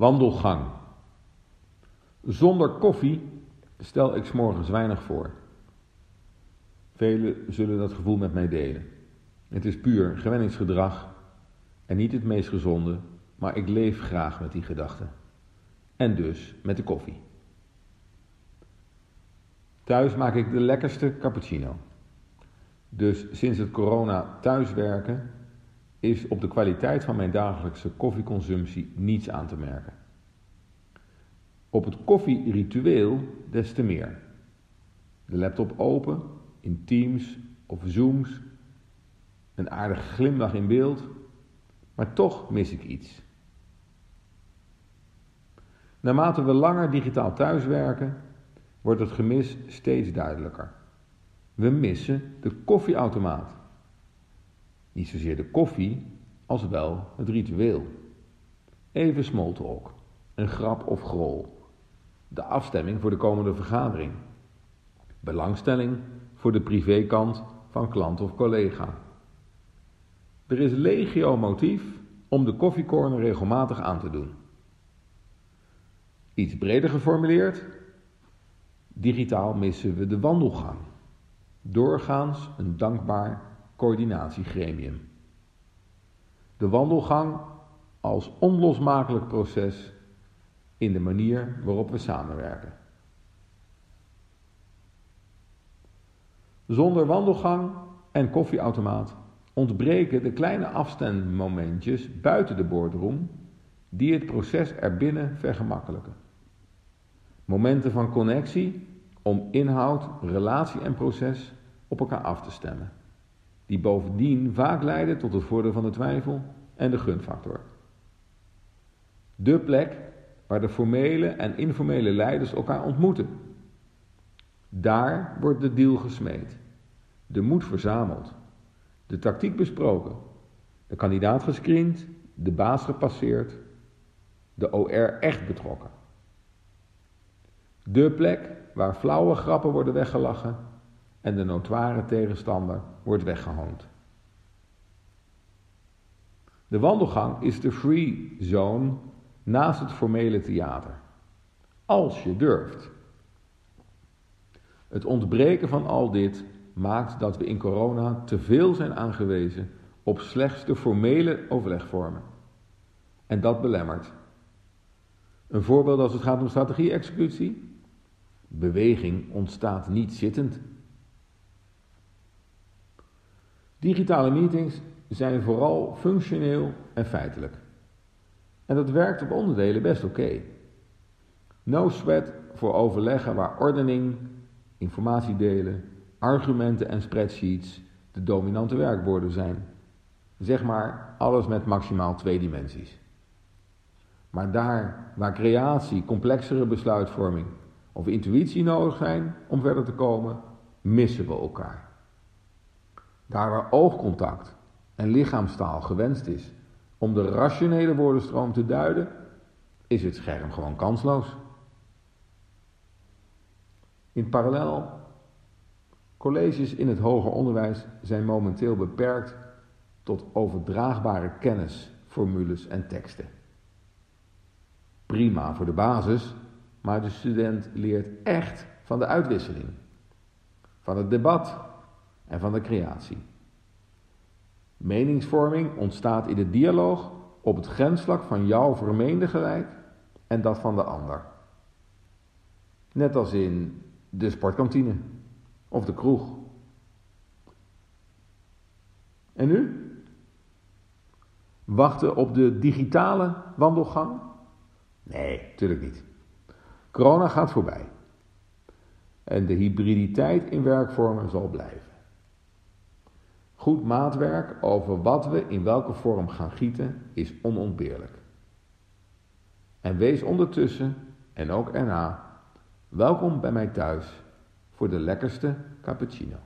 Wandelgang. Zonder koffie stel ik 's morgens weinig voor. Velen zullen dat gevoel met mij delen. Het is puur gewenningsgedrag en niet het meest gezonde, maar ik leef graag met die gedachte. En dus met de koffie. Thuis maak ik de lekkerste cappuccino. Dus sinds het corona thuiswerken is op de kwaliteit van mijn dagelijkse koffieconsumptie niets aan te merken. Op het koffieritueel des te meer. De laptop open, in Teams of Zooms, een aardige glimlach in beeld, maar toch mis ik iets. Naarmate we langer digitaal thuiswerken, wordt het gemis steeds duidelijker. We missen de koffieautomaat. Niet zozeer de koffie, als wel het ritueel. Even smalltalk, een grap of grol. De afstemming voor de komende vergadering. Belangstelling voor de privékant van klant of collega. Er is legio motief om de koffiecorner regelmatig aan te doen. Iets breder geformuleerd, digitaal missen we de wandelgang. Doorgaans een dankbaar coördinatiegremium. De wandelgang als onlosmakelijk proces in de manier waarop we samenwerken. Zonder wandelgang en koffieautomaat ontbreken de kleine afstandmomentjes buiten de boardroom die het proces erbinnen vergemakkelijken. Momenten van connectie om inhoud, relatie en proces op elkaar af te stemmen, die bovendien vaak leiden tot het voordeel van de twijfel en de gunfactor. De plek waar de formele en informele leiders elkaar ontmoeten. Daar wordt de deal gesmeed, de moed verzameld, de tactiek besproken, de kandidaat gescreend, de baas gepasseerd, de OR echt betrokken. De plek waar flauwe grappen worden weggelachen en de notoire tegenstander wordt weggehoond. De wandelgang is de free zone naast het formele theater. Als je durft. Het ontbreken van al dit maakt dat we in corona te veel zijn aangewezen op slechts de formele overlegvormen. En dat belemmert. Een voorbeeld als het gaat om strategie-executie. Beweging ontstaat niet zittend. Digitale meetings zijn vooral functioneel en feitelijk. En dat werkt op onderdelen best oké. No sweat voor overleggen waar ordening, informatiedelen, argumenten en spreadsheets de dominante werkwoorden zijn. Zeg maar alles met maximaal twee dimensies. Maar daar waar creatie, complexere besluitvorming of intuïtie nodig zijn om verder te komen, missen we elkaar. Daar waar oogcontact en lichaamstaal gewenst is om de rationele woordenstroom te duiden, is het scherm gewoon kansloos. In parallel, colleges in het hoger onderwijs zijn momenteel beperkt tot overdraagbare kennis, formules en teksten. Prima voor de basis, maar de student leert echt van de uitwisseling, van het debat en van de creatie. Meningsvorming ontstaat in de dialoog op het grensvlak van jouw vermeende gelijk en dat van de ander. Net als in de sportkantine of de kroeg. En nu? Wachten op de digitale wandelgang? Nee, natuurlijk niet. Corona gaat voorbij. En de hybriditeit in werkvormen zal blijven. Goed maatwerk over wat we in welke vorm gaan gieten is onontbeerlijk. En wees ondertussen en ook erna welkom bij mij thuis voor de lekkerste cappuccino.